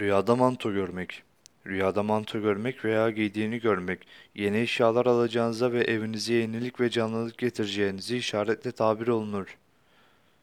Rüyada manto görmek. Rüyada manto görmek veya giydiğini görmek, yeni eşyalar alacağınıza ve evinize yenilik ve canlılık getireceğinizi işaretle tabir olunur.